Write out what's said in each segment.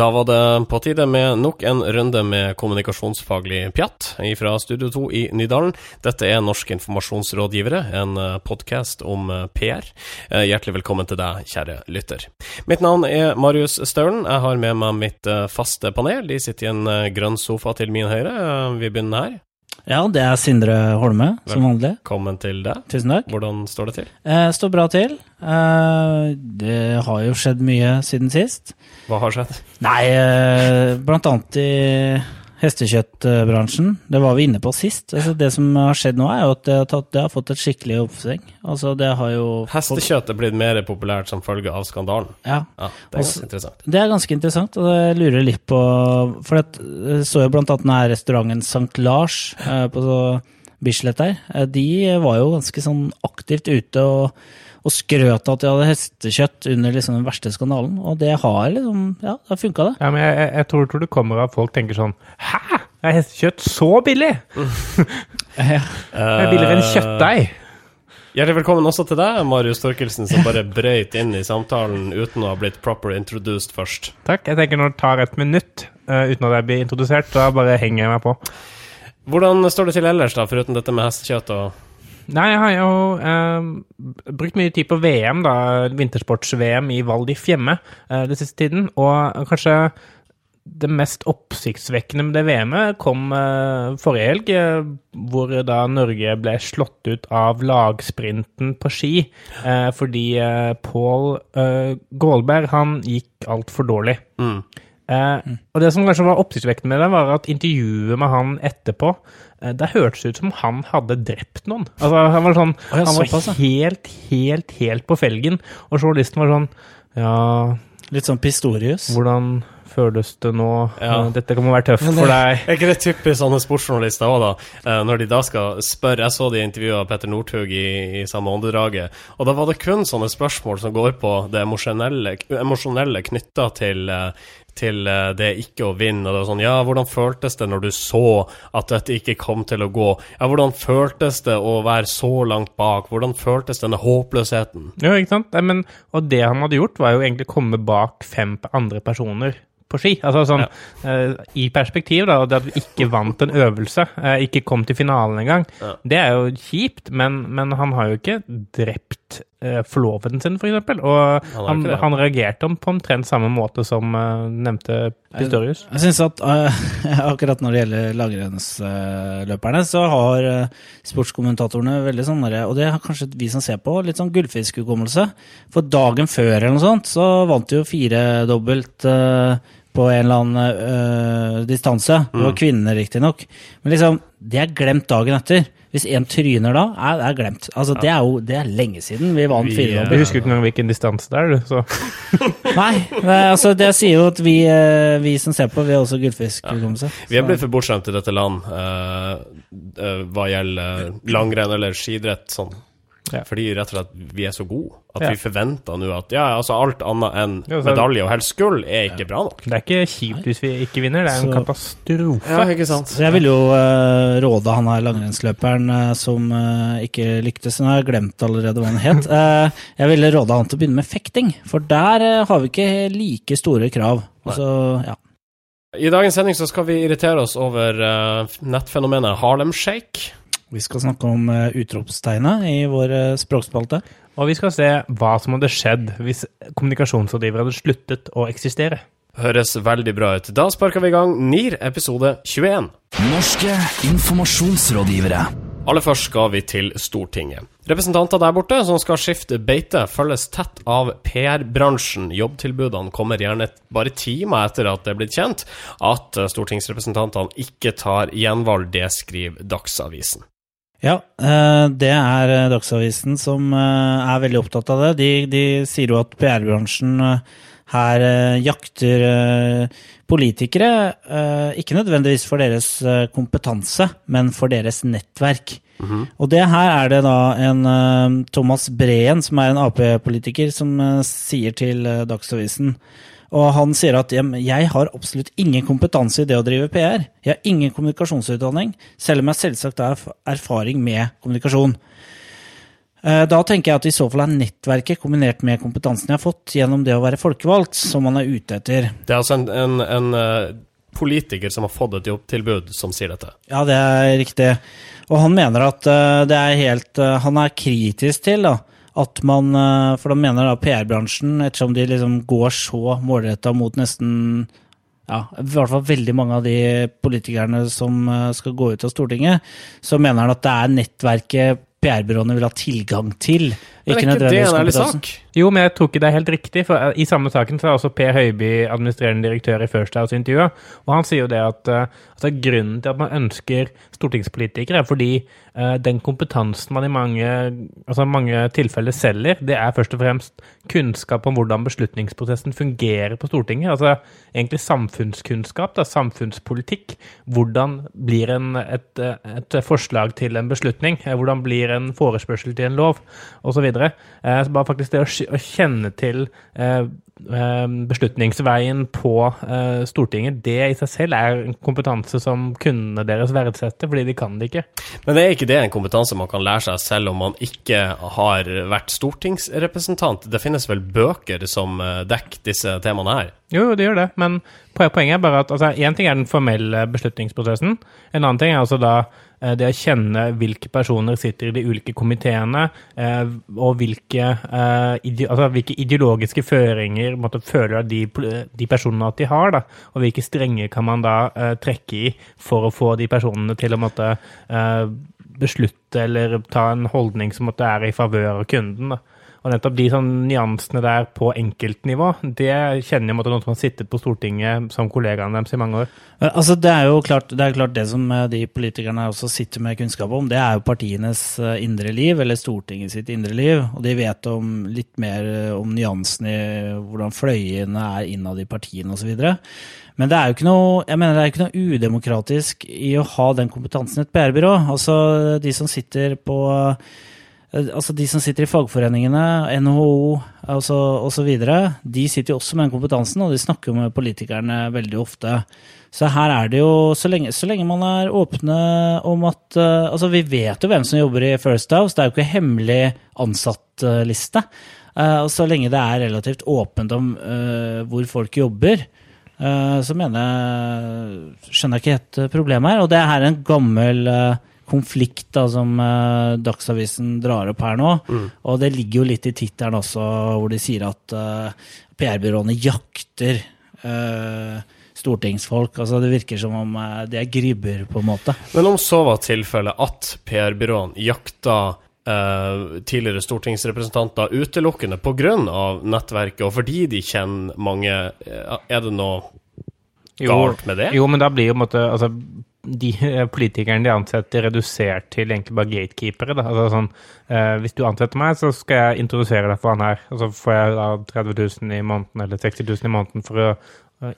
Da var det på tide med nok en runde med kommunikasjonsfaglig pjatt fra Studio 2 i Nydalen. Dette er Norske informasjonsrådgivere, en podkast om PR. Eh, hjertelig velkommen til deg, kjære lytter. Mitt navn er Marius Staulen. Jeg har med meg mitt eh, faste panel. De sitter i en eh, grønn sofa til min høyre. Vi begynner her. Ja, det er Sindre Holme, som vanlig. Velkommen til deg. Tusen takk. Hvordan står det til? Eh, står bra til. Eh, det har jo skjedd mye siden sist. Hva har skjedd? Nei, eh, blant annet i hestekjøttbransjen. Det var vi inne på sist. Altså, det som har skjedd nå, er jo at det har, tatt, det har fått et skikkelig oppsving. Altså, det har jo Hestekjøtt er blitt mer populært som følge av skandalen. Ja. ja det er ganske interessant. Det er ganske interessant, og jeg lurer litt på For jeg så jo blant annet denne restauranten St. Lars på på Bislett der. Eh, de var jo ganske sånn aktivt ute og og skrøt at de hadde hestekjøtt under liksom den verste skandalen. Og det har liksom Ja, det har funka, det. Ja, men jeg, jeg tror, tror, det kommer av folk tenker sånn Hæ? Er hestekjøtt så billig? ja. Det er billigere enn kjøttdeig. Hjertelig velkommen også til deg, Marius Torkelsen, som bare brøyt inn i samtalen uten å ha blitt proper introduced først. Takk. Jeg tenker når det tar et minutt uh, uten at jeg blir introdusert, da bare henger jeg meg på. Hvordan står det til ellers, da, foruten dette med hestekjøtt og Nei, jeg har jo eh, brukt mye tid på VM, da, vintersports-VM i Val di Fiemme eh, den siste tiden. Og kanskje det mest oppsiktsvekkende med det VM-et kom eh, forrige helg, eh, hvor da Norge ble slått ut av lagsprinten på ski eh, fordi eh, Paul Gålberg han gikk altfor dårlig. Mm. Og det som kanskje var oppsiktsvekkende med det, var at intervjuet med han etterpå Eh, det hørtes ut som han hadde drept noen. Altså, han var sånn oh, Han var helt, helt, helt på felgen. Og journalisten var sånn Ja Litt sånn Pistorius? Hvordan føles det nå? Ja. Dette kan være tøft for deg. Er ikke det typisk sånne sportsjournalister òg, da? Eh, når de da skal spørre Jeg så de intervjua Petter Northug i, i, samme åndedraget, og da var det kun sånne spørsmål som går på det emosjonelle, emosjonelle knytta til, eh, til eh, det ikke å vinne. Og det var sånn, ja, hvordan føltes det når du så at dette ikke kom til å gå? Ja, hvordan føltes det å være så langt bak? Hvordan føltes denne håpløsheten? Ja, ikke sant. Nei, men, og det han hadde gjort, var jo egentlig å komme bak fem andre personer på ski. Altså sånn ja. uh, I perspektiv, da, det at vi ikke vant en øvelse, uh, ikke kom til finalen engang, ja. det er jo kjipt, men, men, han har jo ikke drept uh, forloveden sin, f.eks. For og han, han, han, reagerte på omtrent samme måte som nevnte Pistorius. Jeg, jeg syns at akkurat når det gjelder langrennsløperne, så har sportskommentatorene veldig sånn Og det har kanskje vi som ser på, litt sånn gullfiskhukommelse. For dagen før eller noe sånt, så vant de jo firedobbelt uh, på en eller annen øh, distanse. Det var mm. kvinner, riktignok. Men liksom, det er glemt dagen etter. Hvis én tryner da, er det glemt. Altså, ja. Det er jo det er lenge siden vi vant fire Vi husker ikke engang hvilken distanse det er, så Nei, altså det sier jo at vi, øh, vi som ser på, vi har også gullfiskhukommelse. Ja. Vi er blitt for bortskjemt i dette land uh, uh, hva gjelder langrenn eller skidrett sånn ja. Fordi rett og slett vi er så gode at ja. vi forventer nå at ja, altså alt annet enn medalje og helst gull er ikke bra nok. Det er ikke kjipt hvis vi ikke vinner, det er en så, katastrofe. Ja, ikke sant. Så jeg vil jo uh, råde han her langrennsløperen uh, som uh, ikke lyktes, nå har glemt allerede hva han het. jeg ville råde han til å begynne med fekting, for der har vi ikke like store krav. Altså, ja. I dagens sending så skal vi irritere oss over nettfenomenet Harlem Shake. Vi skal snakke om uh, utropstegnet i vår uh, språkspalte. Og vi skal se hva som hadde skjedd hvis kommunikasjonsrådgivere hadde sluttet å eksistere. Høres veldig bra ut. Da sparker vi i gang NIR episode 21. Norske informasjonsrådgivere. Aller først skal vi til Stortinget. Representanter der borte som skal skifte beite, følges tett av PR-bransjen. Jobbtilbudene kommer gjerne bare timer etter at det er blitt kjent at stortingsrepresentantene ikke tar gjenvalg. Det skriver Dagsavisen. Ja, eh, det er eh, Dagsavisen som eh, er veldig opptatt av det. De, de sier jo at PR-bransjen her jakter politikere, ikke nødvendigvis for deres kompetanse, men for deres nettverk. Mm -hmm. Og det her er det da en Thomas Breen, som er en Ap-politiker, som sier til Dagsavisen og han sier at jeg har absolutt ingen kompetanse i det å drive PR. Jeg har ingen kommunikasjonsutdanning, selv om jeg selvsagt har erfaring med kommunikasjon. Eh, Da tenker jeg at i så fall er nettverket kombinert med kompetansen jeg har fått gjennom det å være folkevalgt, som man er ute etter. Det er altså en, en, en eh, politiker som har fått et jobbtilbud, som sier dette. Ja, det er riktig. Og han mener at eh, det er helt Han er kritisk til da, at man eh, For de mener da PR-bransjen, ettersom de liksom går så målretta mot nesten ja, i hvert fall veldig mange av de politikerne som eh, skal gå ut av Stortinget, så mener han at det er nettverket PR-byråene vil ha tilgang til. Men er Ikke det en ærlig kompetansen. sak? Jo, men jeg tror ikke det er helt riktig, for eh, i samme saken så er også Per Høiby administrerende direktør i First House intervjua, og han sier jo det at altså, grunnen til at man ønsker stortingspolitikere, er fordi uh, den kompetansen man i mange, altså mange tilfeller selger, det er først og fremst kunnskap om hvordan beslutningsprosessen fungerer på Stortinget. Altså egentlig samfunnskunnskap, da, samfunnspolitikk. Hvordan blir en, et, et forslag til en beslutning? Hvordan blir en forespørsel til en lov? Og så videre. Eh, så bare faktisk det å, å kjenne til eh, eh, beslutningsveien på eh, Stortinget, det i seg selv er en kompetanse som kundene deres verdsetter, fordi de kan det ikke. Men er ikke det en kompetanse man kan lære seg selv om man ikke har vært stortingsrepresentant? Det finnes vel bøker som dekker disse temaene her? Jo, det gjør det, men poenget er bare at altså, en ting er den formelle beslutningsprosessen. En annen ting er altså da det å kjenne hvilke personer sitter i de ulike komiteene, eh, og hvilke, eh, altså, hvilke ideologiske føringer måtte, føler de, de personene at de har, da, og hvilke strenger kan man da eh, trekke i for å få de personene til å måtte eh, beslutte eller ta en holdning som måtte er i favør av kunden. da. Og nettopp de sånn nyansene der på enkeltnivå, det kjenner jeg noen som har sittet på Stortinget som kollegaene deres i mange år. Altså, det er jo klart det, er klart det som eh, de politikerne også sitter med kunnskap om, det er jo partienes eh, indre liv, eller Stortinget sitt indre liv. Og de vet om litt mer eh, om nyansene i hvordan fløyene er innad i partiene osv. Men det er jo ikke noe, jeg mener det er ikke noe udemokratisk i å ha den kompetansen i et PR-byrå. Altså, de som sitter på eh, Altså De som sitter i fagforeningene, NHO altså, osv., de sitter jo også med den kompetansen, og de snakker jo med politikerne veldig ofte. Så her er det jo, så lenge, så lenge man er åpne om at uh, Altså, vi vet jo hvem som jobber i First House, det er jo ikke hemmelig ansattliste. Uh, og så lenge det er relativt åpent om uh, hvor folk jobber, eh, så mener jeg Skjønner jeg ikke helt eh, problemet her. Og det er en gammel eh, konflikt da, som eh, Dagsavisen drar opp her nå. Og det ligger jo litt i tittelen også, hvor de sier at eh, PR-byråene jakter eh, stortingsfolk. Altså Det virker som om det de er gribber, på en måte. Men om så var tilfellet at PR-byråene jakta eh, tidligere stortingsrepresentanter utelukkende pga. nettverket, og fordi de kjenner mange, eh, er det noe galt med det? Jo, men da blir jo på en måte altså, de eh, politikerne de ansetter, redusert til egentlig bare gatekeepere. Da. Altså, sånn, eh, hvis du ansetter meg, så skal jeg introdusere deg for han her. Og så får jeg da 30 000 i måneden eller 60 000 i måneden for å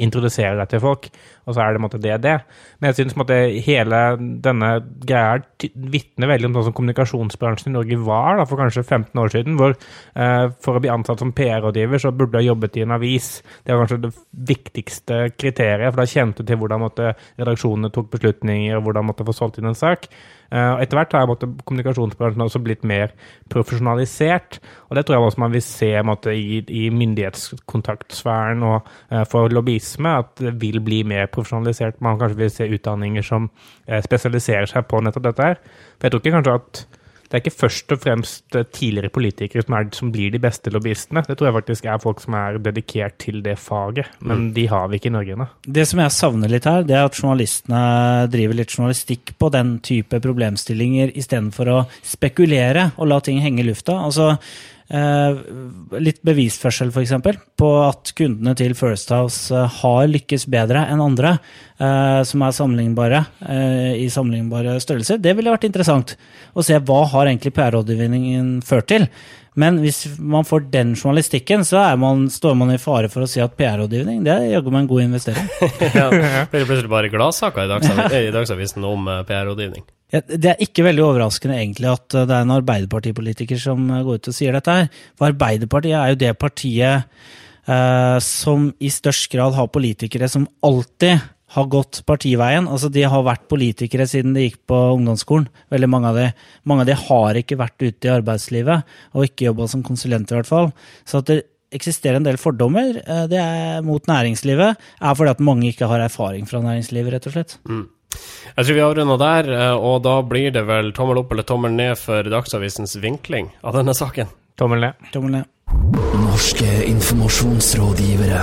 introdusere deg til folk. Og så er det måte det det. Men jeg syns hele denne greia vitner veldig om sånn som kommunikasjonsbransjen i Norge var da, for kanskje 15 år siden. Hvor eh, for å bli ansatt som PR-rådgiver, så burde du ha jobbet i en avis. Det var kanskje det viktigste kriteriet, for da kjente du til hvordan måtte, redaksjonene tok beslutninger, og hvordan måtte få solgt inn en sak. Eh, etter hvert har kommunikasjonsbransjen også blitt mer profesjonalisert. Og det tror jeg også man vil se måtte, i, i myndighetskontaktsfæren og uh, for lobbyisme, at det vil bli mer profesjonalisert. Man kanskje vil se utdanninger som uh, spesialiserer seg på nettopp dette her. For jeg tror ikke kanskje at det er ikke først og fremst eh, tidligere politikere som, er, som blir de beste lobbyistene. Det tror jeg faktisk er folk som er dedikert til det faget, men de har vi ikke i Norge ennå. Det som jeg savner litt her, det er at journalistene driver litt journalistikk på den type problemstillinger istedenfor å spekulere og la ting henge i lufta. Altså litt bevisførsel, f.eks., på at kundene til First House eh, har lykkes bedre enn andre, eh, som er sammenlignbare eh, i sammenlignbare størrelser. Det ville vært interessant å se hva har egentlig PR-rådgivningen ført til. Men hvis man får den journalistikken, så man, står man i fare for å si at PR-rådgivning det er jaggu meg en god investering. ja, blir det plutselig bare gladsaker i, Dagsav i Dagsavisen om eh, PR-rådgivning? Det er ikke veldig overraskende egentlig at eh, det er en Arbeiderpartipolitiker som eh, går ut og sier dette her. For Arbeiderpartiet er jo det partiet eh, som i størst grad har politikere som alltid har gått partiveien. Altså, de har vært politikere siden de gikk på ungdomsskolen. Veldig mange av de. Mange av de har ikke vært ute i arbeidslivet, og ikke jobba som konsulent i hvert fall. Så at det eksisterer en del fordommer eh, er mot næringslivet, er fordi at mange ikke har erfaring fra næringslivet, rett og slett. Jeg tror vi avrunder der, eh, og da blir det vel tommel opp eller tommel ned for Dagsavisens vinkling av denne saken. Tommel ned. Tommel ned. Norske informasjonsrådgivere.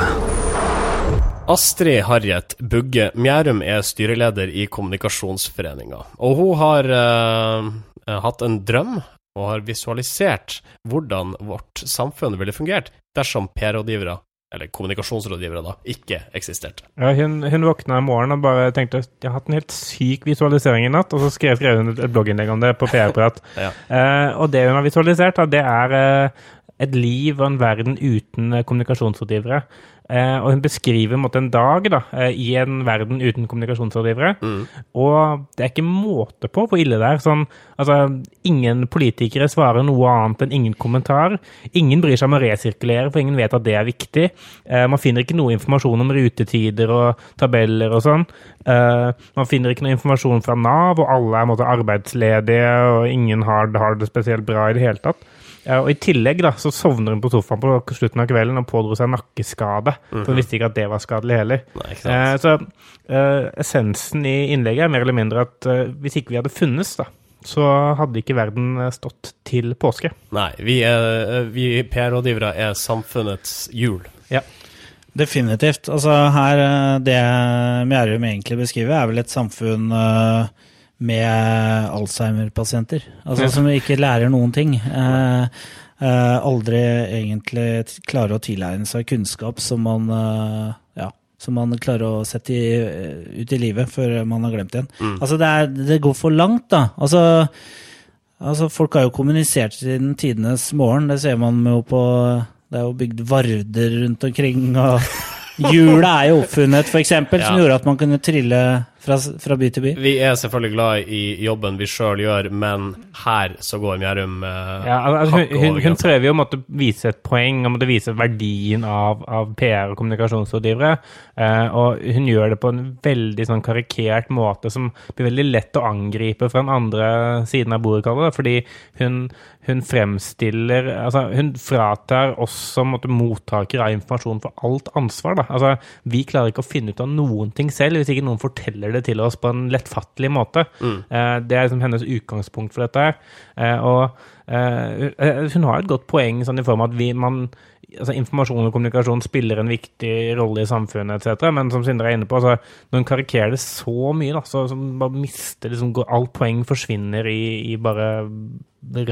Astrid Harriet Bugge Mjærum er styreleder i Kommunikasjonsforeninga. Og hun har eh, hatt en drøm og har visualisert hvordan vårt samfunn ville fungert dersom PR-rådgivere, eller kommunikasjonsrådgivere, da, ikke eksisterte. Ja, hun, hun våkna i morgen og bare tenkte jeg har hatt en helt syk visualisering i natt, og så skrev, skrev hun et blogginnlegg om det på PR-prat. Ja. Eh, og det hun har visualisert, da, det er eh, et liv og en verden uten eh, kommunikasjonsrådgivere. Eh, og hun beskriver en, måte, en dag da, eh, i en verden uten kommunikasjonsrådgivere. Og det er ikke måte på hvor ille det er. Sånn, altså, ingen politikere svarer noe annet enn ingen kommentar. Ingen bryr seg om å resirkulere, for ingen vet at det er viktig. Eh, man finner ikke noe informasjon om rutetider og tabeller og sånn. Eh, man finner ikke noe informasjon fra Nav, og alle er måte, arbeidsledige, og ingen har, har det spesielt bra i det hele tatt. Ja, og I tillegg da, så sovner hun på sofaen på slutten av kvelden og pådro seg nakkeskade. For hun visste ikke at det var skadelig heller. Nei. Eh, så eh, essensen i innlegget er mer eller mindre at eh, hvis ikke vi hadde funnes, da, så hadde ikke verden eh, stått til påske. Nei, vi, er- vi PR-rådgivere er samfunnets hjul. Ja. Definitivt. Altså her, eh, Det Mjærum egentlig beskriver, er vel et samfunn eh, med Alzheimer-pasienter. Altså Ja. Som ikke lærer noen ting. Eh, eh, aldri egentlig klarer å tilegne seg kunnskap som man eh, ja, som man klarer å sette i, eh, ut i livet før man har glemt igjen. Altså det, er, det går for langt, da. Altså, altså Folk har jo kommunisert siden tidenes morgen. Det ser man jo på Det er jo bygd varder rundt omkring. og Hjulet er jo oppfunnet, for eksempel, som Ja. gjorde at man kunne trille fra, fra by til by. Vi er selvfølgelig glad i jobben vi sjøl gjør, men her så går Mjærum eh, Ja, altså, hun, hun, hun prøver jo å måtte vise et poeng og måtte vise verdien av, av PR og kommunikasjonsrådgivere. Eh, og hun gjør det på en veldig sånn karikert måte som blir veldig lett å angripe fra den andre siden av bordet, kaller det. Fordi hun, hun fremstiller Altså, hun fratar oss som måtte, mottakere av informasjon for alt ansvar. Da. Altså, vi klarer ikke å finne ut av noen ting selv hvis ikke noen forteller det til oss på en lettfattelig måte. Mm. det er liksom hennes utgangspunkt for dette. Eh, og eh, hun- har et godt poeng sånn i form av at vi, man, altså informasjon og kommunikasjon spiller en viktig rolle i samfunnet etc., men som Sindre er inne på, altså, når hun karikerer det så mye, da, så, så mister liksom, Alt poeng forsvinner i, i bare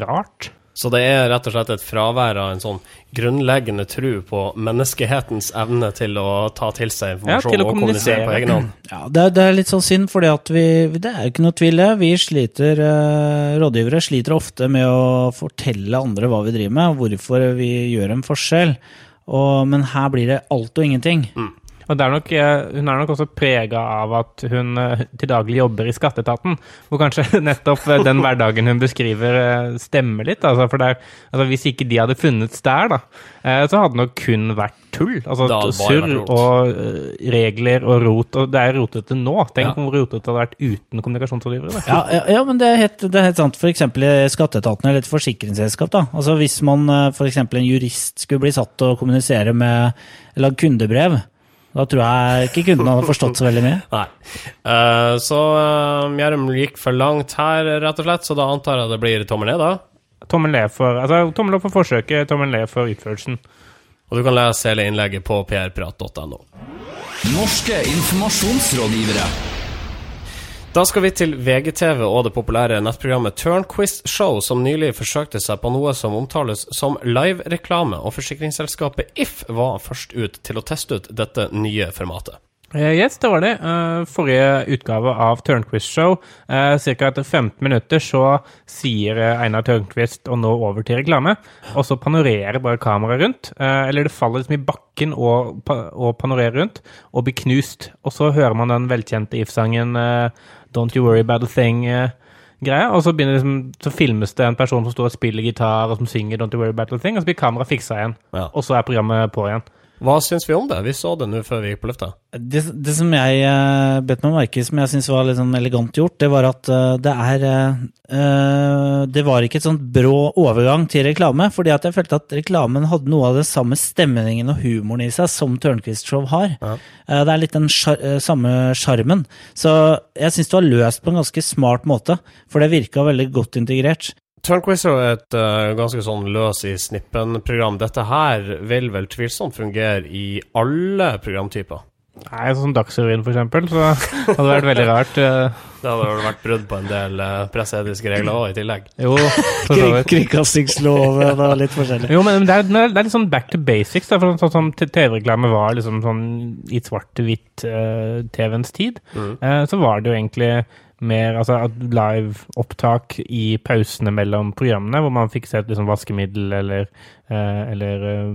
rart. Så det er rett og slett et fravær av en sånn grunnleggende tro på menneskehetens evne til å ta til seg Ja, informasjon til og kommunisere på egen hånd. Ja, det, er- det er litt sånn synd, for Det er ikke noe tvil. Vi sliter, eh, rådgivere sliter ofte med å fortelle andre hva vi driver med, og hvorfor vi gjør en forskjell. Og, men her blir det alt og ingenting. Og det er nok, eh, Hun er nok også prega av at hun eh, til daglig jobber i skatteetaten, hvor kanskje nettopp eh, den hverdagen hun beskriver, stemmer litt. Altså, for det er, altså, Hvis ikke de hadde funnes der, da, eh, så hadde det nok kun vært tull. Altså surr og regler og rot. Og det er rotete nå. Tenk Ja. hvor rotete det hadde vært uten kommunikasjonsrådgivere. Ja, ja, ja men det er helt, det er helt sant. Eksempel i skatteetaten eller et forsikringsselskap. da. Altså Hvis man f.eks. en jurist skulle bli satt til å kommunisere med eller kundebrev, da tror jeg ikke kundene hadde forstått så veldig mye. Nei. Eh, så uh, Mjærum gikk for langt her, rett og slett, så da antar jeg det blir tommel ned, da. Tommel ned for, altså, tommel opp for forsøket, tommel ned for utførelsen. Og du kan lese hele innlegget på prprat.no. Norske informasjonsrådgivere. Da skal vi til VGTV og det populære nettprogrammet Turnquist Show, som nylig forsøkte seg på noe som omtales som live-reklame, og forsikringsselskapet If var først ut til å teste ut dette nye formatet. Eh, Yes, det var det. Eh, Forrige utgave av Turnquist Show. Uh, Ca. etter 15 minutter så sier eh, Einar Tørnquist å nå over til reklame, og så panorerer bare kameraet rundt. Eh, Eller det faller liksom i bakken og, og panorerer rundt, og blir knust. Og så hører man den velkjente If-sangen eh, Don't You Worry About A Thing. eh, greia, og så, liksom, så filmes det en person som står og spiller gitar og som synger Don't You Worry About A Thing, og så blir kameraet fiksa igjen. Ja. Og så er programmet på igjen. Hva syns vi om det? Vi så det nå før vi gikk på lufta. Det, det som jeg uh, bet meg merke i, som jeg syns var litt sånn elegant gjort, det var at uh, det er uh, Det var ikke et sånt brå overgang til reklame, fordi at jeg følte at reklamen hadde noe av den samme stemningen og humoren i seg som Tørnquist-show har. Ja. Det er litt den sjar- samme sjarmen. Så jeg syns det var løst på en ganske smart måte, for det virka veldig godt integrert. Turnquiz er jo et uh, ganske sånn løs i snippen-program. Dette her vil vel tvilsomt fungere i alle programtyper. Nei, sånn Dagsrevyen, for eksempel, så hadde det vært veldig rart. eh. Det hadde vel vært brudd på en del uh, presseetiske regler òg, i tillegg. Jo. Kringkastingsloven og litt forskjellig. Jo, men det er, det er litt sånn back to basics. Da, for sånn, sånn som TV-reklame var liksom sånn i svart-hvitt-TV-ens tid, Mm. eh, så var det jo egentlig mer altså live-opptak i pausene mellom programmene, hvor man fikk sett liksom vaskemiddel eller, eh, eller eh,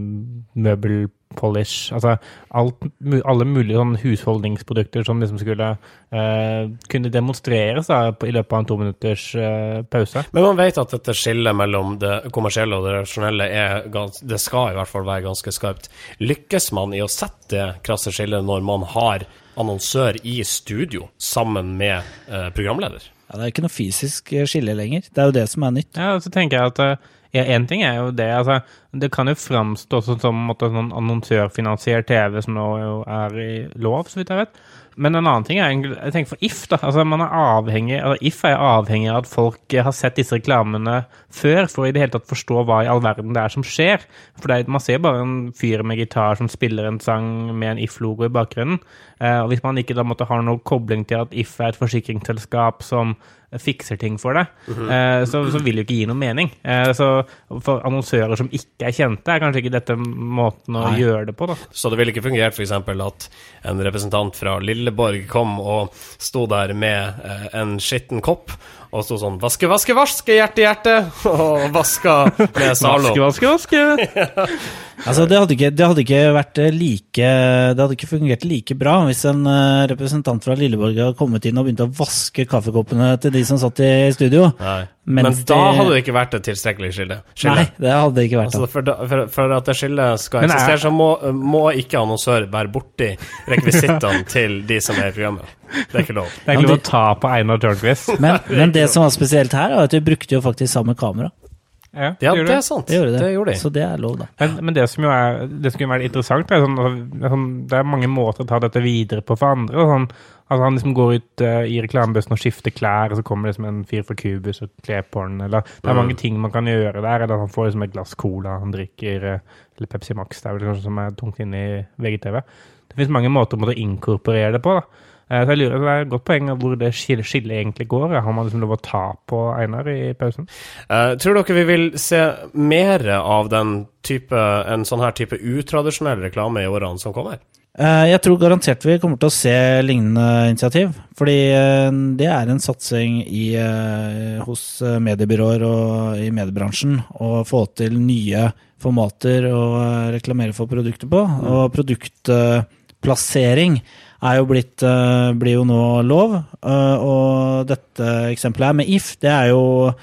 møbelpolish. Altså alt, alle mulige sånn husholdningsprodukter som liksom skulle eh, kunne demonstreres da, i løpet av en to minutters eh, pause. Men man vet at dette skillet mellom det kommersielle og det rasjonelle er gans Det skal i hvert fall være ganske skarpt. Lykkes man i å sette det krasse skillet når man har annonsør i studio sammen med eh, programleder? Ja, det er ikke noe fysisk eh, skille lenger. Det er jo det som er nytt. Ja, og så tenker jeg at eh, ja, en ting er jo det, altså Det kan jo framstå som, som en måte, sånn annonsørfinansiert TV, som nå jo er i lov, så vidt jeg vet. Men en annen ting er jeg tenker for If, da. altså man er avhengig, altså If er avhengig av at folk eh, har sett disse reklamene før, for i det hele tatt forstå hva i all verden det er som skjer. For er- man ser bare en fyr med gitar som spiller en sang med en If-logo i bakgrunnen. Eh, og hvis man ikke da måtte ha noe kobling til at If er et forsikringsselskap som fikser ting for deg, eh, så, så vil det jo ikke gi noe mening. Eh, så for annonsører som ikke er kjente, er kanskje ikke dette måten å Nei. gjøre det på, da. Så det ville ikke fungert f.eks. at en representant fra Lilleborg kom og sto der med eh, en skitten kopp og sto sånn 'Vaske, vaske, vaske, hjerte, hjerte!' og vaska med Zalo. Vaske, vaske, vaske! Altså, det hadde, ikke, det hadde ikke vært eh, like Det hadde ikke fungert like bra hvis en eh, representant fra Lilleborg hadde kommet inn og begynt å vaske kaffekoppene til de som satt i studio. Nei. Men da de... hadde det ikke vært et tilstrekkelig skille. skille. Nei, det hadde det ikke vært. Altså, for, da, for, for at det skillet skal er- eksistere, så må, må ikke annonsør være borti rekvisittene til de som er i programmet. Det er ikke lov. Det er ikke lov å ta på Einar Tørnquist. Men, men det som var spesielt her, var at vi brukte jo faktisk samme kamera. Ja, Ja, gjør det er sant. Det gjorde det. gjorde de. Så det er lov, da. Men, men det som jo er det som kunne vært interessant, er sånn, altså, sånn, det er mange måter å ta dette videre på for andre. Sånn, altså Han liksom går ut uh, i reklamebussen og skifter klær, og så kommer det liksom en fyr fra Cubus og kler på den. Eller, det er Mm. mange ting man kan gjøre der. Eller han får liksom et glass cola han drikker, eh, eller Pepsi Max, det er vel kanskje som er tungt inne i VGTV. Det finnes mange måter å måtte inkorporere det på. da. Eh, Så jeg lurer, Det er et godt poeng hvor det skillet skille egentlig går. Har man liksom lov å ta på Einar i pausen? Uh, tror dere vi vil se mer av den type, en sånn her type utradisjonell reklame i årene som kommer? Eh, Jeg tror garantert vi kommer til å se lignende initiativ. Fordi det er en satsing i, hos mediebyråer og i mediebransjen å få til nye formater å reklamere for produkter på. Og produktplassering er jo blitt, eh, blir jo nå lov. eh, Og dette eksempelet her med If, det er jo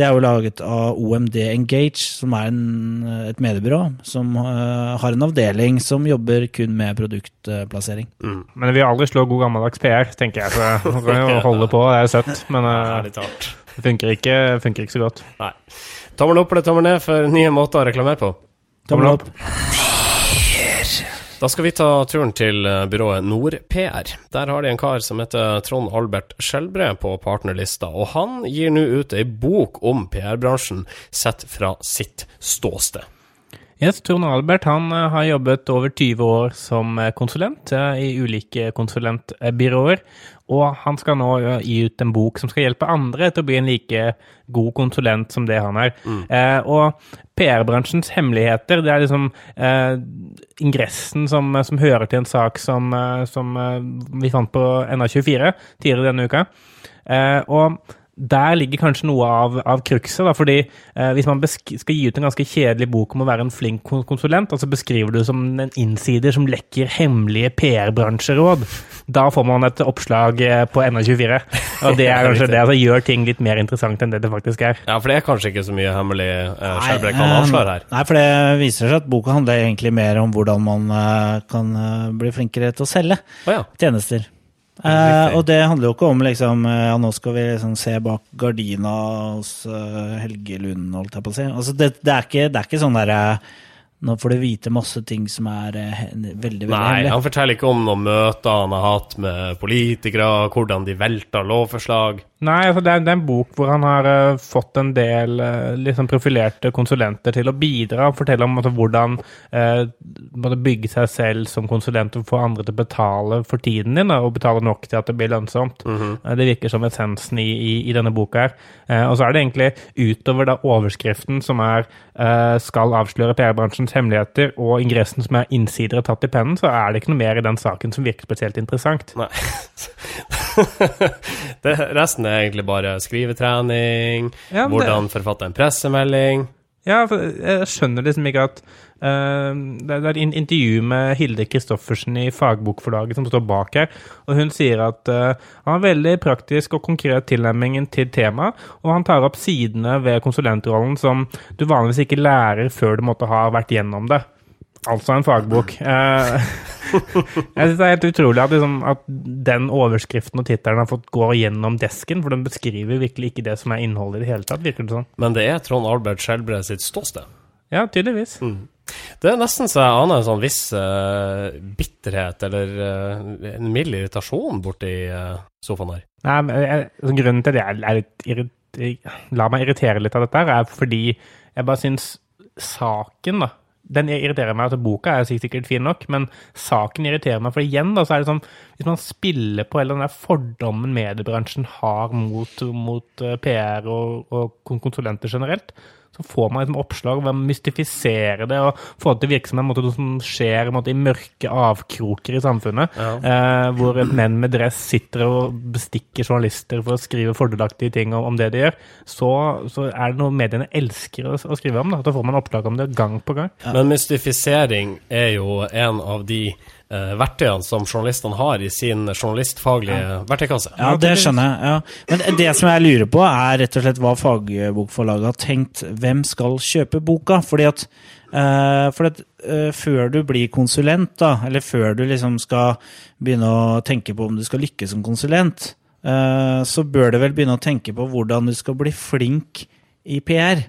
det er jo laget av OMD Engage, som er en, et mediebyrå som eh, har en avdeling som jobber kun med produktplassering. Mm. Men vi har aldri slå god gammeldags PR, tenker jeg. Så man kan jo holde på, det er søtt. Men det funker ikke, funker ikke så godt. Nei. Tommel opp eller tommel ned for nye måter å reklamere på? Tommel opp. Da skal vi ta turen til eh, byrået NordPR. Der har de en kar som heter Trond Albert Skjelbre på partnerlista, og han gir nå ut ei bok om PR-bransjen sett fra sitt ståsted. Yes, Trond Albert han eh, har jobbet over 20 år som eh, konsulent i ulike konsulentbyråer. Og han skal nå gi ut en bok som skal hjelpe andre til å bli en like god konsulent som det han er. Eh, og PR-bransjens hemmeligheter, det er liksom eh, ingressen som, som hører til en sak som, eh, som eh, vi fant på NA24 tidligere denne uka. Eh, og der ligger kanskje noe av, av krukset. da, fordi eh, Hvis man besk skal gi ut en ganske kjedelig bok om å være en flink konsulent, og altså beskriver du som en innsider som lekker hemmelige PR-bransjeråd, da får man et oppslag eh, på NR24. Og det er kanskje det altså, gjør ting litt mer interessant enn det det faktisk er. Ja, for det er kanskje ikke så mye hemmelig eh, Nei, man eh, her. Nei, for det viser seg at boka handler egentlig mer om hvordan man eh, kan eh, bli flinkere til å selge oh, ja. tjenester. Eh, og det handler jo ikke om liksom eh, Ja, nå skal vi liksom se bak gardina hos uh, Helge Lund, holdt jeg på å si. Altså, det, det, er ikke, det er ikke sånn derre Nå får du vite masse ting som er eh, veldig, veldig Nei, hemmelig. han forteller ikke om noen møter han har hatt med politikere, hvordan de velter lovforslag. Nei, altså det er, det er en bok hvor han har uh, fått en del uh, liksom profilerte konsulenter til å bidra og fortelle om altså, hvordan uh, bygge seg selv som konsulent og få andre til å betale for tiden din, da, og betale nok til at det blir lønnsomt. Eh, det virker som essensen i, i, i denne boka her. Og så er det egentlig utover da overskriften som er 'skal avsløre PR-bransjens hemmeligheter', og ingressen som er 'innsidere tatt i pennen', så er det ikke noe mer i den saken som virker spesielt interessant. Nei. det, resten er egentlig bare skrivetrening, Ja, men det- hvordan forfatte en pressemelding. Ja, jeg skjønner liksom ikke at uh, Det er et intervju med Hilde Kristoffersen i Fagbokforlaget som står bak her, og hun sier at uh, han har veldig praktisk og konkret tilnærming til temaet, og han tar opp sidene ved konsulentrollen som du vanligvis ikke lærer før du måtte ha vært gjennom det. Altså en fagbok. Eh, jeg synes det er helt utrolig at, liksom, at den overskriften og tittelen har fått gå gjennom desken, for den beskriver virkelig ikke det som er innholdet i det hele tatt, virker det sånn. Men det er Trond Albert Skjelbreid sitt ståsted. Ja, tydeligvis. Det er nesten så jeg aner en sånn viss uh, bitterhet eller uh, en mild irritasjon borti uh, sofaen her. Nei, men jeg, grunnen til at jeg er litt irrit- La meg irritere litt av dette, her, er fordi jeg bare syns saken, da Den irriterer meg. altså Boka er sikkert fin nok, men saken irriterer meg. For igjen, da, så er det sånn Hvis man spiller på hele den der fordommen mediebransjen har mot, mot eh, PR og, og konsulenter generelt, så får man liksom oppslag ved å mystifisere det og få det til å virke som en måte, noe som skjer en måte, i mørke avkroker i samfunnet. Ja. Eh, hvor menn med dress sitter og bestikker journalister for å skrive fordelaktige ting om, om det de gjør. Så, så er det noe mediene elsker å, å skrive om. Da. da får man oppslag om det gang på gang. Men mystifisering er jo en av de eh, verktøyene som journalistene har i sin journalistfaglige verktøykasse. Ja, det skjønner jeg. Ja. Men det som jeg lurer på, er rett og slett hva fagbokforlaget har tenkt. Hvem skal kjøpe boka? Fordi at, uh, fordi at uh, før du blir konsulent, da, eller før du liksom skal begynne å tenke på om du skal lykkes som konsulent, eh, så bør du vel begynne å tenke på hvordan du skal bli flink i PR.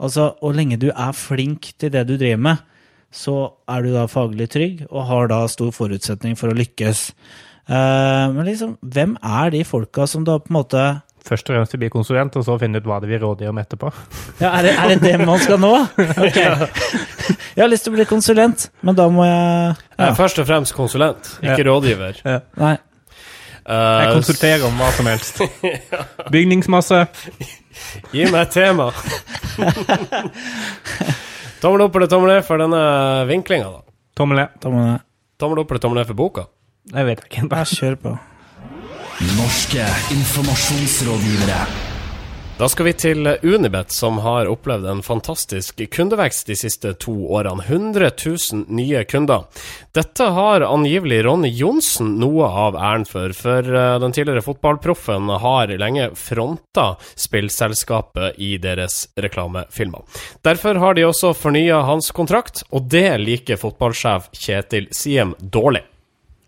Altså, hvor lenge du er flink til det du driver med, så er du da faglig trygg og har da stor forutsetning for å lykkes. Eh, men liksom, hvem er de folka som da på en måte Først og fremst bli konsulent, og så finne ut hva det vil råde om etterpå. Ja, er det, er det det man skal nå? Ok. Jeg har lyst til å bli konsulent, men da må jeg er først og fremst konsulent, ikke rådgiver. Nei. Eh, Jeg konsulterer om hva som helst. Bygningsmasse. Gi meg et tema. tommel opp eller tommel ned for denne vinklinga, da. Tommel ned. Tommel ned. Tommel opp eller tommel ned for boka. Jeg vet ikke. Bare kjør på. Norske informasjonsrådgivere. Da skal vi til Unibet, som har opplevd en fantastisk kundevekst de siste to årene. 100 000 nye kunder. Dette har angivelig Ronny Johnsen noe av æren for, for eh, den tidligere fotballproffen har lenge fronta spillselskapet i deres reklamefilmer. Derfor har de også fornya hans kontrakt, og det liker fotballsjef Kjetil Siem dårlig.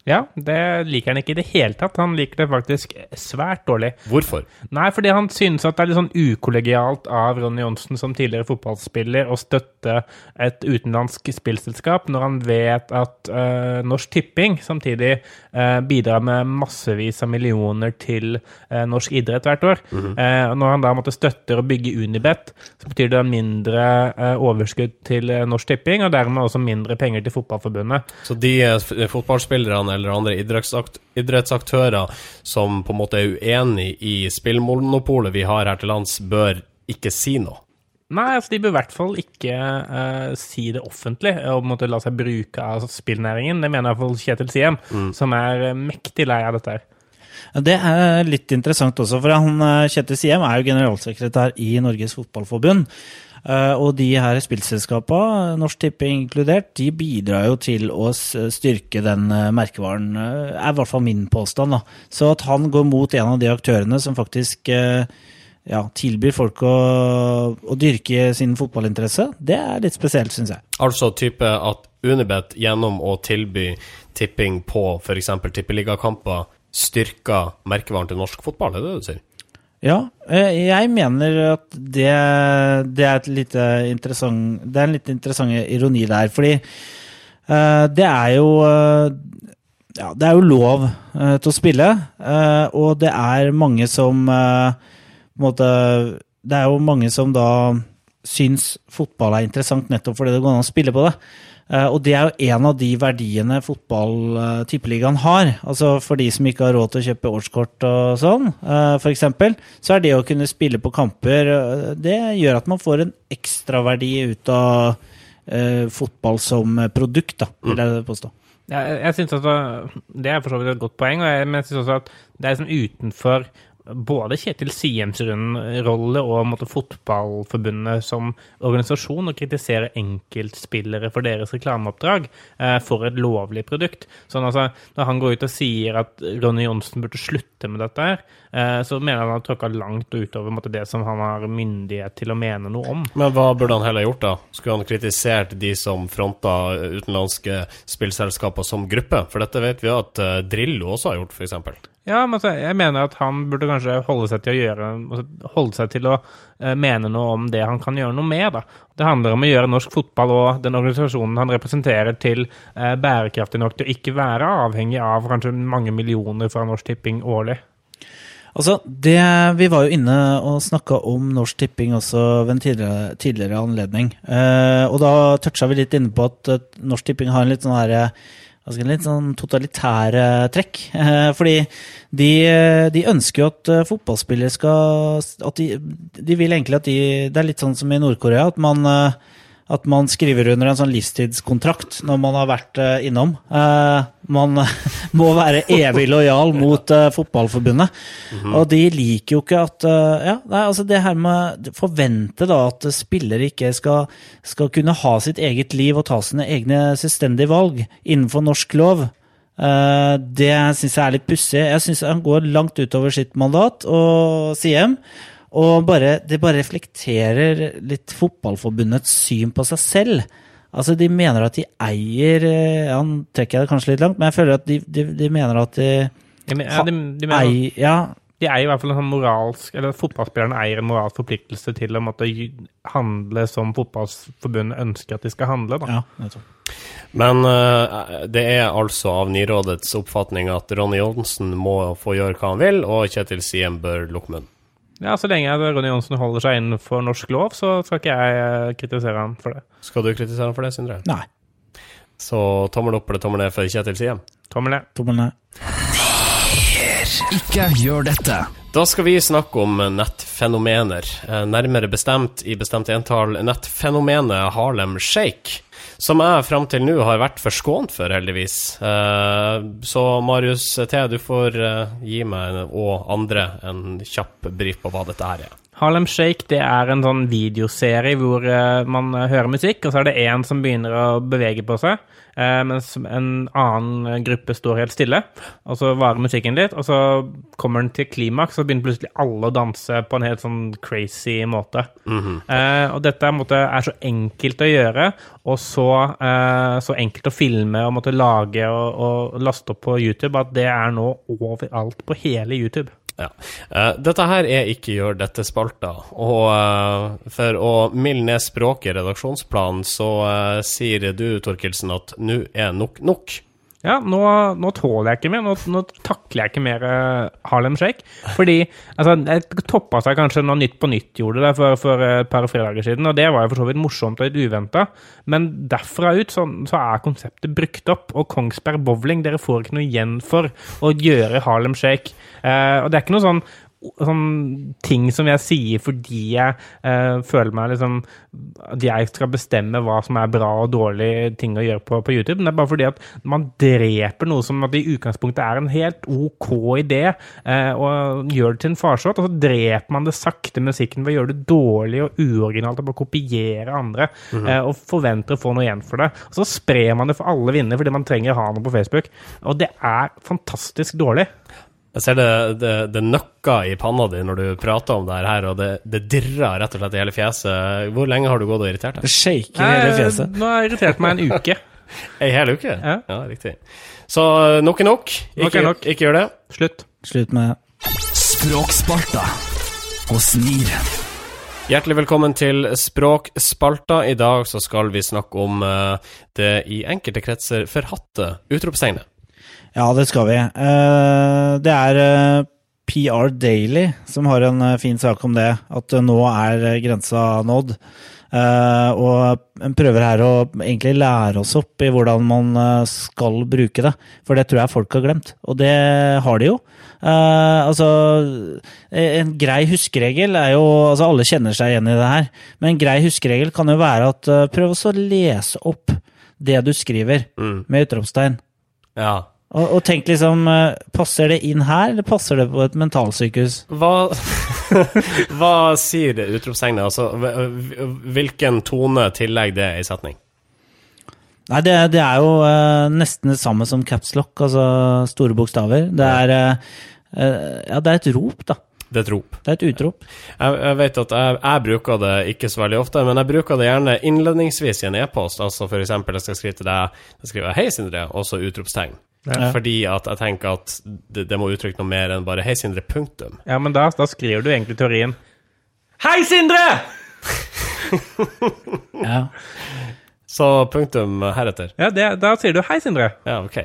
Ja, det liker han ikke i det hele tatt. Han liker det faktisk svært dårlig. Hvorfor? Nei, fordi han synes at det er litt sånn ukollegialt av Ronny Johnsen som tidligere fotballspiller å støtte et utenlandsk spillselskap når han vet at uh, Norsk Tipping samtidig uh, bidrar med massevis av millioner til uh, norsk idrett hvert år. Eh, og når han da måtte støtte å bygge Unibet, så betyr det mindre overskudd til Norsk Tipping, og dermed også mindre penger til Fotballforbundet. Så de eh, eller andre idrettsaktører som på en måte er uenig i spillmonopolet vi har her til lands, bør ikke si noe. Nei, altså de bør i hvert fall ikke uh, si det offentlig og måtte la seg bruke av spillnæringen. Det mener i hvert fall Kjetil Siem, som er eh, mektig lei av dette. her. Det er litt interessant også, for han, eh, Kjetil Siem er jo generalsekretær i Norges Fotballforbund. Eh, Og de her spillselskapene, Norsk Tipping inkludert, de bidrar jo til å styrke den eh, merkevaren, eh, er i hvert fall min påstand. da. Så at han går mot en av de aktørene som faktisk ja, tilbyr folk å, å dyrke sin fotballinteresse, det er litt spesielt, syns jeg. Altså type at Unibet gjennom å tilby tipping på f.eks. tippeligakamper styrker merkevaren til norsk fotball, er det det du sier? Ja, eh, jeg mener at det, det er Det er en litt interessant ironi der, fordi eh, det er jo eh, ja, det er jo lov til å spille, og det er mange som måte Det er jo mange som da syns fotball er interessant nettopp fordi det går an å spille på det. Eh, og det er jo en av de verdiene fotball-tippeligaen har. Altså For de som ikke har råd til å kjøpe årskort og sånn, f.eks., for eksempel, så er det å kunne spille på kamper eh, Det gjør at man får en ekstraverdi ut av eh, fotball som produkt, da, vil jeg påstå. Ja, jeg, synes at Det er for så vidt et godt poeng, og jeg, men jeg synes også at det er liksom utenfor både Kjetil Siems rolle og måtte, Fotballforbundet som organisasjon å kritisere enkeltspillere for deres reklameoppdrag eh, for et lovlig produkt. Sånn altså, Når han går ut og sier at Ronny Johnsen burde slutte med dette, eh, så mener han har tråkka langt utover måtte, det som han har myndighet til å mene noe om. Men hva burde han heller gjort, da? Skulle han kritisert de som fronta utenlandske spillselskaper som gruppe? For dette vet vi jo at eh, Drillo også har gjort, f.eks. Ja, men altså, jeg mener at han burde kanskje holde seg til å gjøre altså, Holde seg til å eh, mene noe om det han kan gjøre noe med, da. Det handler om å gjøre norsk fotball og den organisasjonen han representerer, til eh, bærekraftig nok til å ikke være avhengig av kanskje mange millioner fra Norsk Tipping årlig. Altså, det, Vi var jo inne og snakka om Norsk Tipping også ved en tidligere, tidligere anledning. Eh, og da toucha vi litt inne på at eh, Norsk Tipping har en litt sånn her, eh, si, litt sånn totalitære trekk. Eh, fordi de, de ønsker jo at eh, fotballspillere skal at de, de vil egentlig at de Det er litt sånn som i Nord-Korea, at man eh, at man skriver under en sånn livstidskontrakt når man har vært eh, innom. Eh, man må være evig lojal mot eh, fotballforbundet. Og de liker jo ikke at eh, Ja, nei, altså det her med Forvente da at spillere ikke skal, skal kunne ha sitt eget liv og ta sine egne selvstendige valg innenfor norsk lov. Eh, det syns jeg er litt pussig. Jeg syns han går langt utover sitt mandat og Siem. Og bare, det bare reflekterer litt fotballforbundets syn på seg selv. Altså, de mener at de eier eh, ja, Nå trekker jeg det kanskje litt langt, men jeg føler at de, de, de mener at de ja, men- Ja, de, de, mener, eier Ja, de eier i hvert fall en sånn moralsk Eller fotballspillerne eier en moralsk forpliktelse til å måtte handle som fotballforbundet ønsker at de skal handle. Da. ja. Men uh, det er altså av Nirådets oppfatning at Ronny Johnsen må få gjøre hva han vil, og Kjetil Siem bør lukke munnen. Ja, Så lenge Ronny Johnsen holder seg innenfor norsk lov, så skal ikke jeg eh, kritisere han for det. Skal du kritisere ham for det, Sindre? Nei. Så tommel opp eller tommel ned for Kjetil Siem? Tommel ned. Tommel ned. Ikke gjør dette. Da skal vi snakke om nettfenomener, eh, nærmere bestemt i bestemt entall nettfenomenet Harlem Shake. Som jeg fram til nå har vært forskånt for, heldigvis. Eh, Så Marius T, du får eh, gi meg og andre en kjapp brief på hva dette her er. Harlem Shake det er en sånn videoserie hvor eh, man eh, hører musikk, og så er det én som begynner å bevege på seg, eh, mens en annen gruppe står helt stille. Og så varer musikken litt, og så kommer den til klimaks, og begynner plutselig alle å danse på en helt sånn crazy måte. eh, og dette er, er så enkelt å gjøre, og så, så enkelt å filme og måtte lage og, og laste opp på YouTube, at det er nå overalt på hele YouTube. Ja. Uh, dette her er ikke gjør dette-spalta, og uh, for å milde ned språket i redaksjonsplanen, så uh, sier du, Torkelsen, at nå er nok nok. Ja, nå, nå tåler jeg ikke mer. Nå, nå takler jeg ikke mer eh, Harlem Shake. Fordi altså, det toppa seg kanskje når Nytt på Nytt gjorde det for, for et par fredager siden, og det var jo for så vidt morsomt og litt uventa, men derfra ut så, så er konseptet brukt opp. Og Kongsberg Bowling, dere får ikke noe igjen for å gjøre Harlem Shake. Eh, og det er ikke noe sånn sånn ting som jeg sier fordi jeg eh, føler meg liksom At jeg skal bestemme hva som er bra og dårlig ting å gjøre på, på YouTube. Men det er bare fordi at man dreper noe som i utgangspunktet er en helt OK idé, eh, og gjør det til en farsott, og så dreper man det sakte musikken ved å gjøre det dårlig og uoriginalt og bare kopiere andre, eh, og forventer å få noe igjen for det. Og så sprer man det for alle vinnere fordi man trenger å ha noe på Facebook, og det er fantastisk dårlig. Jeg ser det, det, det nøkker i panna di når du prater om det her, og det, det dirrer rett og slett i hele fjeset. Hvor lenge har du gått og irritert deg? Det shaker hele fjeset. Nå har jeg irritert meg en uke. Ei hel uke? Ja. riktig. Så eh, nok er nok. Nok Ikke, er nok. ikke gjør det. Slutt. Slutt med Språkspalta hos NIR. Hjertelig velkommen til Språkspalta. I dag så skal vi snakke om eh, det i enkelte kretser forhatte utropstegnet. Ja, det skal vi. Eh, det er eh, PR Daily som har en eh, fin sak om det. At nå er grensa nådd. Og en prøver her å egentlig lære oss opp i hvordan man skal bruke det. For det tror jeg folk har glemt. Og det har de jo. Altså, en grei huskeregel er jo Altså, alle kjenner seg igjen i det her. Men en grei huskeregel kan jo være at prøv også å lese opp det du skriver, Mm. med utropstegn. Ja. Og, og tenk liksom, eh, passer det inn her, eller passer det på et mentalsykehus? Hva, hva sier det utropstegnet? Altså, hvilken tone tillegger det i setning? Nei, det, det er jo uh, nesten det samme som caps lock, altså store bokstaver. Det er, uh, ja, det er et rop, da. Det er et rop. Det er et utrop. Jeg, jeg vet at jeg, jeg bruker det ikke så veldig ofte, men jeg bruker det gjerne innledningsvis i en e-post. Altså eksempel, jeg skal skrive til deg, jeg skriver 'Hei, Sindre', og så utropstegn. Ja. Fordi at jeg tenker at det, det må uttrykke noe mer enn bare 'Hei, Sindre', punktum. Ja, men da, da skriver du egentlig teorien. Hei, Sindre! Ja. Så punktum heretter. Ja, det, da sier du hei, Sindre. Ja, ok.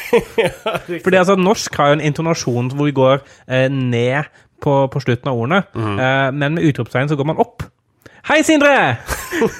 Fordi altså, norsk har jo en intonasjon hvor vi går eh, ned på, på slutten av ordene, eh, men med utropstegn så går man opp. Hei, Sindre!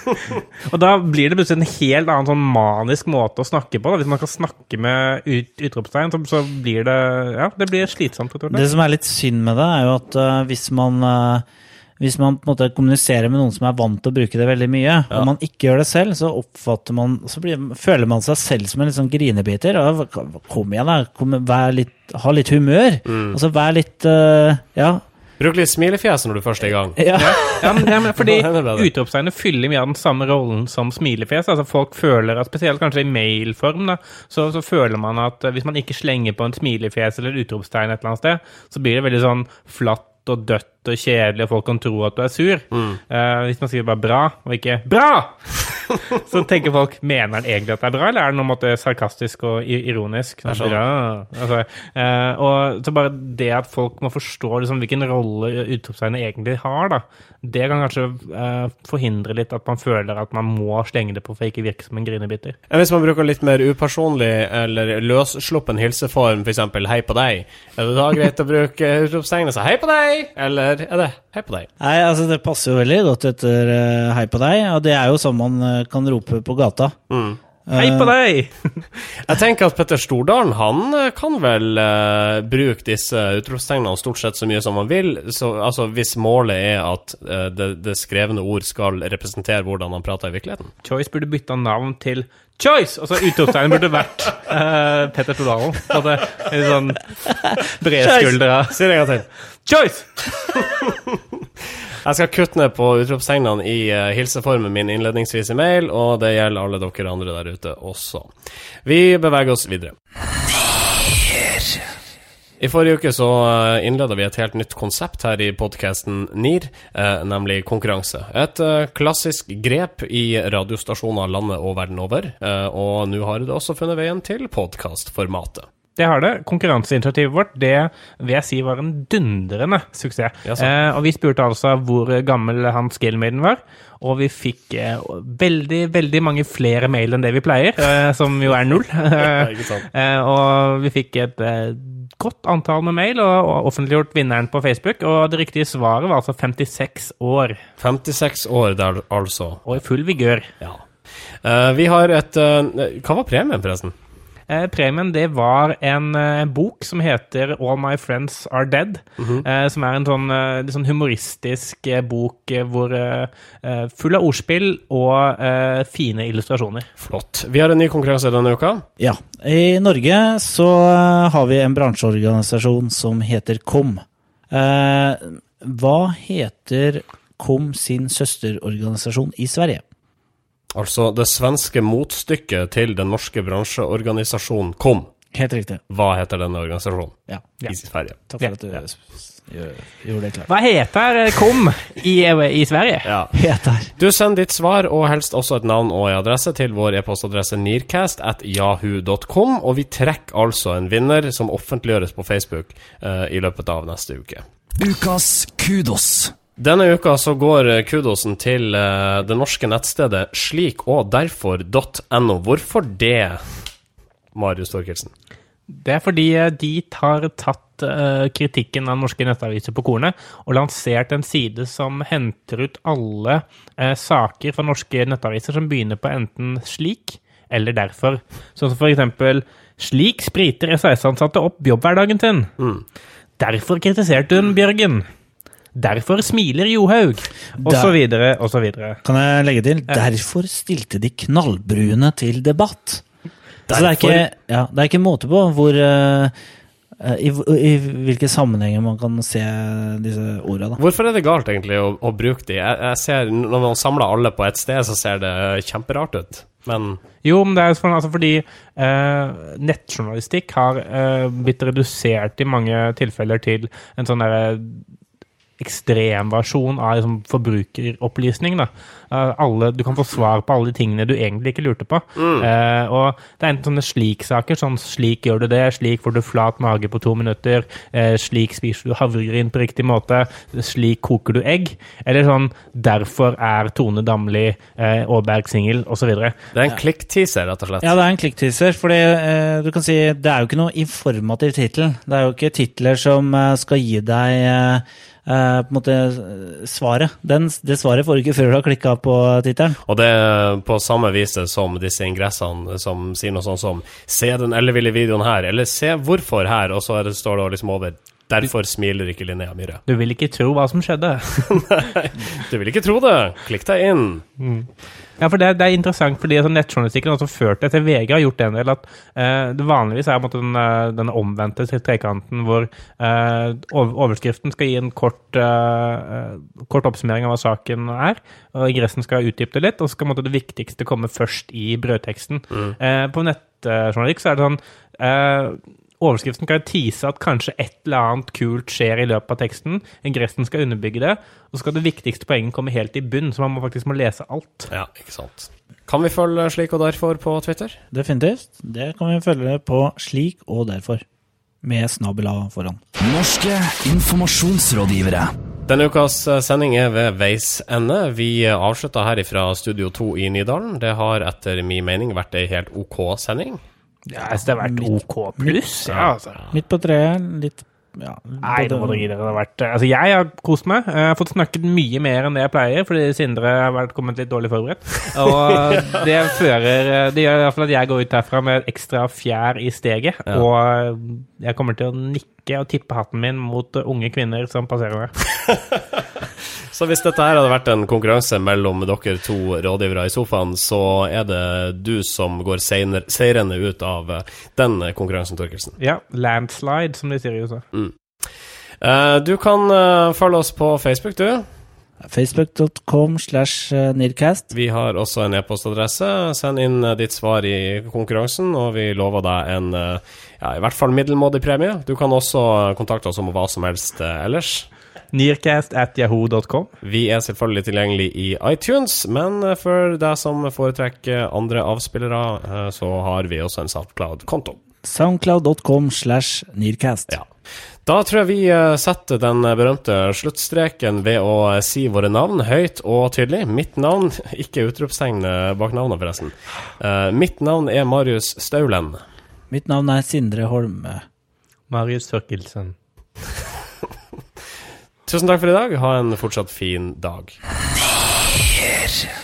og da blir det plutselig en helt annen sånn manisk måte å snakke på. Da. Hvis man kan snakke med ut, utropstegn, så, så blir det Ja, det blir slitsomt. Det som er litt synd med det, er jo at uh, hvis man uh, hvis man på en måte kommuniserer med noen som er vant til å bruke det veldig mye, og man ikke gjør det selv, så oppfatter man, så blir, føler man seg selv som en litt sånn grinebiter. Og, kom igjen, da. Kom, vær litt, ha litt humør. Altså, vær litt uh, Ja. Bruk litt smilefjes når du først er i gang. ja. Ja, men, ja, men fordi utropstegnet fyller mye av den samme rollen som smilefjes. Altså Folk føler, at spesielt kanskje i mailform, da, så, så føler man at eh, hvis man ikke slenger på en smilefjes eller et utropstegn et eller annet sted, så blir det veldig sånn flatt og dødt og kjedelig, og folk kan tro at du er sur. Eh, hvis man sier bare 'bra', og ikke 'bra', så tenker folk mener han egentlig at det er bra, eller er det noe måte sarkastisk og ironisk? ironisk? er sånn. Altså, eh, og så bare det at folk må forstå liksom, hvilken rolle utropstegnet egentlig har, da, det kan kanskje eh, forhindre litt at man føler at man må slenge det på for ikke virke som en grinebiter. Hvis man bruker litt mer upersonlig eller løssluppen hilseform, f.eks. 'hei på deg', er det da greit å bruke utropstegnet si 'hei på deg', eller er det 'hei på deg'? Nei, altså Det passer jo veldig godt etter uh, Hei på deg, og det er jo sånn man uh, kan rope på gata. Hei på deg! Jeg tenker at Petter Stordalen han eh, kan vel uh, bruke disse utropstegnene stort sett så mye som han vil, så, altså hvis målet er at uh, det, det skrevne ord skal representere hvordan han prater i virkeligheten. Choice burde bytta navn til Choice! Og så utropstegnet burde vært uh, Petter Stordalen. Så det er litt sånn bredskuldra Si det en gang til. Choice! Jeg skal kutte ned på utropstegnene i uh, hilseformen min innledningsvis i mail, og det gjelder alle dere andre der ute også. Vi beveger oss videre. I forrige uke så uh, innleda vi et helt nytt konsept her i podkasten NIR, eh, nemlig konkurranse. Et eh, klassisk grep i radiostasjoner landet og verden over, eh, og nå har det også funnet veien til podkastformatet. Det har det. Konkurranseinitiativet vårt det vil jeg si var en dundrende suksess. Ja, Eh, og vi spurte altså hvor gammel han Scalemaiden var, og vi fikk eh, veldig, veldig mange flere mail enn det vi pleier, eh, som jo er null. Eh, og vi fikk et eh, godt antall med mail, og, og offentliggjort vinneren på Facebook, og det riktige svaret var altså 56 år, 56 år der, altså. og i full vigør. Ja. Eh, vi har et eh, Hva var premien, forresten? Eh, premien det var en eh, bok som heter All My Friends Are Dead. eh, som er en sånn, eh, sånn humoristisk eh, bok eh, hvor eh, eh, full av ordspill og eh, fine illustrasjoner. Flott. Vi har en ny konkurranse denne uka. Ja. I Norge så eh, har vi en bransjeorganisasjon som heter KOM. Eh, hva heter KOM sin søsterorganisasjon i Sverige? Altså det svenske motstykket til den norske bransjeorganisasjonen KOM. Helt riktig. Hva heter denne organisasjonen Ja. i Sverige? Takk for at du ja. gjorde det klart. Hva heter eh, KOM i, i Sverige? Ja. Heter. Du sender ditt svar, og helst også et navn og en adresse, til vår e-postadresse nearcast at yahoo.com, og vi trekker altså en vinner som offentliggjøres på Facebook uh, i løpet av neste uke. Ukas kudos. Denne uka så går eh, kudosen til eh, det norske nettstedet slik og derfor.no. Hvorfor det, Marius Torkelsen? Det er fordi eh, de har tatt kritikken av norske nettaviser på kornet og lansert en side som henter ut alle saker fra norske nettaviser som begynner på enten slik eller derfor. Sånn som for eksempel Slik spriter SAS-ansatte opp jobbhverdagen sin. Derfor kritiserte hun Bjørgen. Derfor smiler Johaug. Så videre, og så videre. Kan jeg legge til? Derfor stilte de knallbrune til debatt. Så det er, ikke, ja, det er ikke måte på hvor uh, i, I hvilke sammenhenger man kan se disse orda, da. Hvorfor er det galt egentlig å, å bruke de? Jeg, jeg ser, Når man samler alle på ett sted, så ser det kjemperart ut. Men Jo, men det er sånn, altså fordi eh, nettjournalistikk har eh, blitt redusert i mange tilfeller til en sånn derre ekstremversjon av liksom, forbrukeropplysning. Da. Eh, alle, du kan få svar på alle de tingene du egentlig ikke lurte på. Eh, og det er enten sånne slik-saker, sånn slik gjør du det, slik får du flat mage på to minutter, uh, slik spiser du havregryn på riktig måte, slik koker du egg, eller sånn derfor er Tone Damli uh, Aaberg singel, osv. det er en klikkteaser, rett og slett. Ja, det er en klikkteaser, fordi du kan si det er jo ikke noe informativ tittel. Det er jo ikke titler som skal gi deg eh, på en måte svaret. Den, det svaret får du ikke før du har klikka på tittelen. Og det er på samme viset som disse ingressene som sier noe sånt som 'se den elleville videoen her', eller 'se hvorfor her', og så står det liksom over 'derfor smiler ikke Linnea Myhre'. Du vil ikke tro hva som skjedde. Nei, Du vil ikke tro det! Klikk deg inn. Ja, for det, det er interessant, fordi altså, nettjournalistikken har også ført det til VG har gjort det en del, at eh, det vanligvis er måte den, eh, denne omvendte trekanten hvor eh, overskriften skal gi en kort, eh, kort oppsummering av hva saken er, og ingressen skal utdype det litt, og så skal på måte, det viktigste komme først i brødteksten. Eh, på nettjournalistikk så er det sånn eh, Overskriften kan jo tease at kanskje et eller annet kult skjer i løpet av teksten. Ingressen skal underbygge det, og så skal det viktigste poenget komme helt i bunn, så man må faktisk må lese alt. Ja, ikke sant. Kan vi følge slik og derfor på Twitter? Definitivt. Det kan vi følge på slik og derfor. Med snabela foran. Norske informasjonsrådgivere. Denne ukas eh, sending er ved veis ende. Vi avslutter avslutta her fra Studio 2 i Nydalen. Det har etter min mening vært ei helt OK sending. Ja, altså, det har vært OK pluss. Ja, altså. Midt på treet, litt ja, Nei, nå må dere gi dere. Det har vært Altså, jeg har kost meg. Jeg har fått snakket mye mer enn det jeg pleier, fordi Sindre har vært kommet litt dårlig forberedt. Og det fører Det gjør fall at jeg går ut herfra med ekstra fjær i steget. Og jeg kommer til å nikke og tippe hatten min mot unge kvinner som passerer meg. Så hvis dette her hadde vært en konkurranse mellom dere to rådgivere i sofaen, så er det du som går seirende ut av den konkurransen, Torkelsen. Ja, landslide, som de sier i USA. Eh, Du kan eh, følge oss på Facebook, du. Facebook.com slash eh, Nearcast. Vi har også en e-postadresse. Send inn ditt svar i konkurransen, og vi lover deg en ja, i hvert fall middelmådig premie. Du kan også kontakte oss om hva som helst ellers. Nearcast at yahoo.com. Vi er selvfølgelig tilgjengelig i iTunes, men eh, for deg som foretrekker andre avspillere, eh, så har vi også en SoundCloud-konto. Soundcloud.com slash Nearcast. Ja. Da tror jeg vi eh, setter den berømte sluttstreken ved å si våre navn høyt og tydelig. Mitt navn, ikke utropstegn bak navnet, forresten. Eh, mitt navn er Marius Staulen. Mitt navn er Sindre Holme. Marius Sørkelsen. Tusen takk for i dag. Ha en fortsatt fin dag. Her.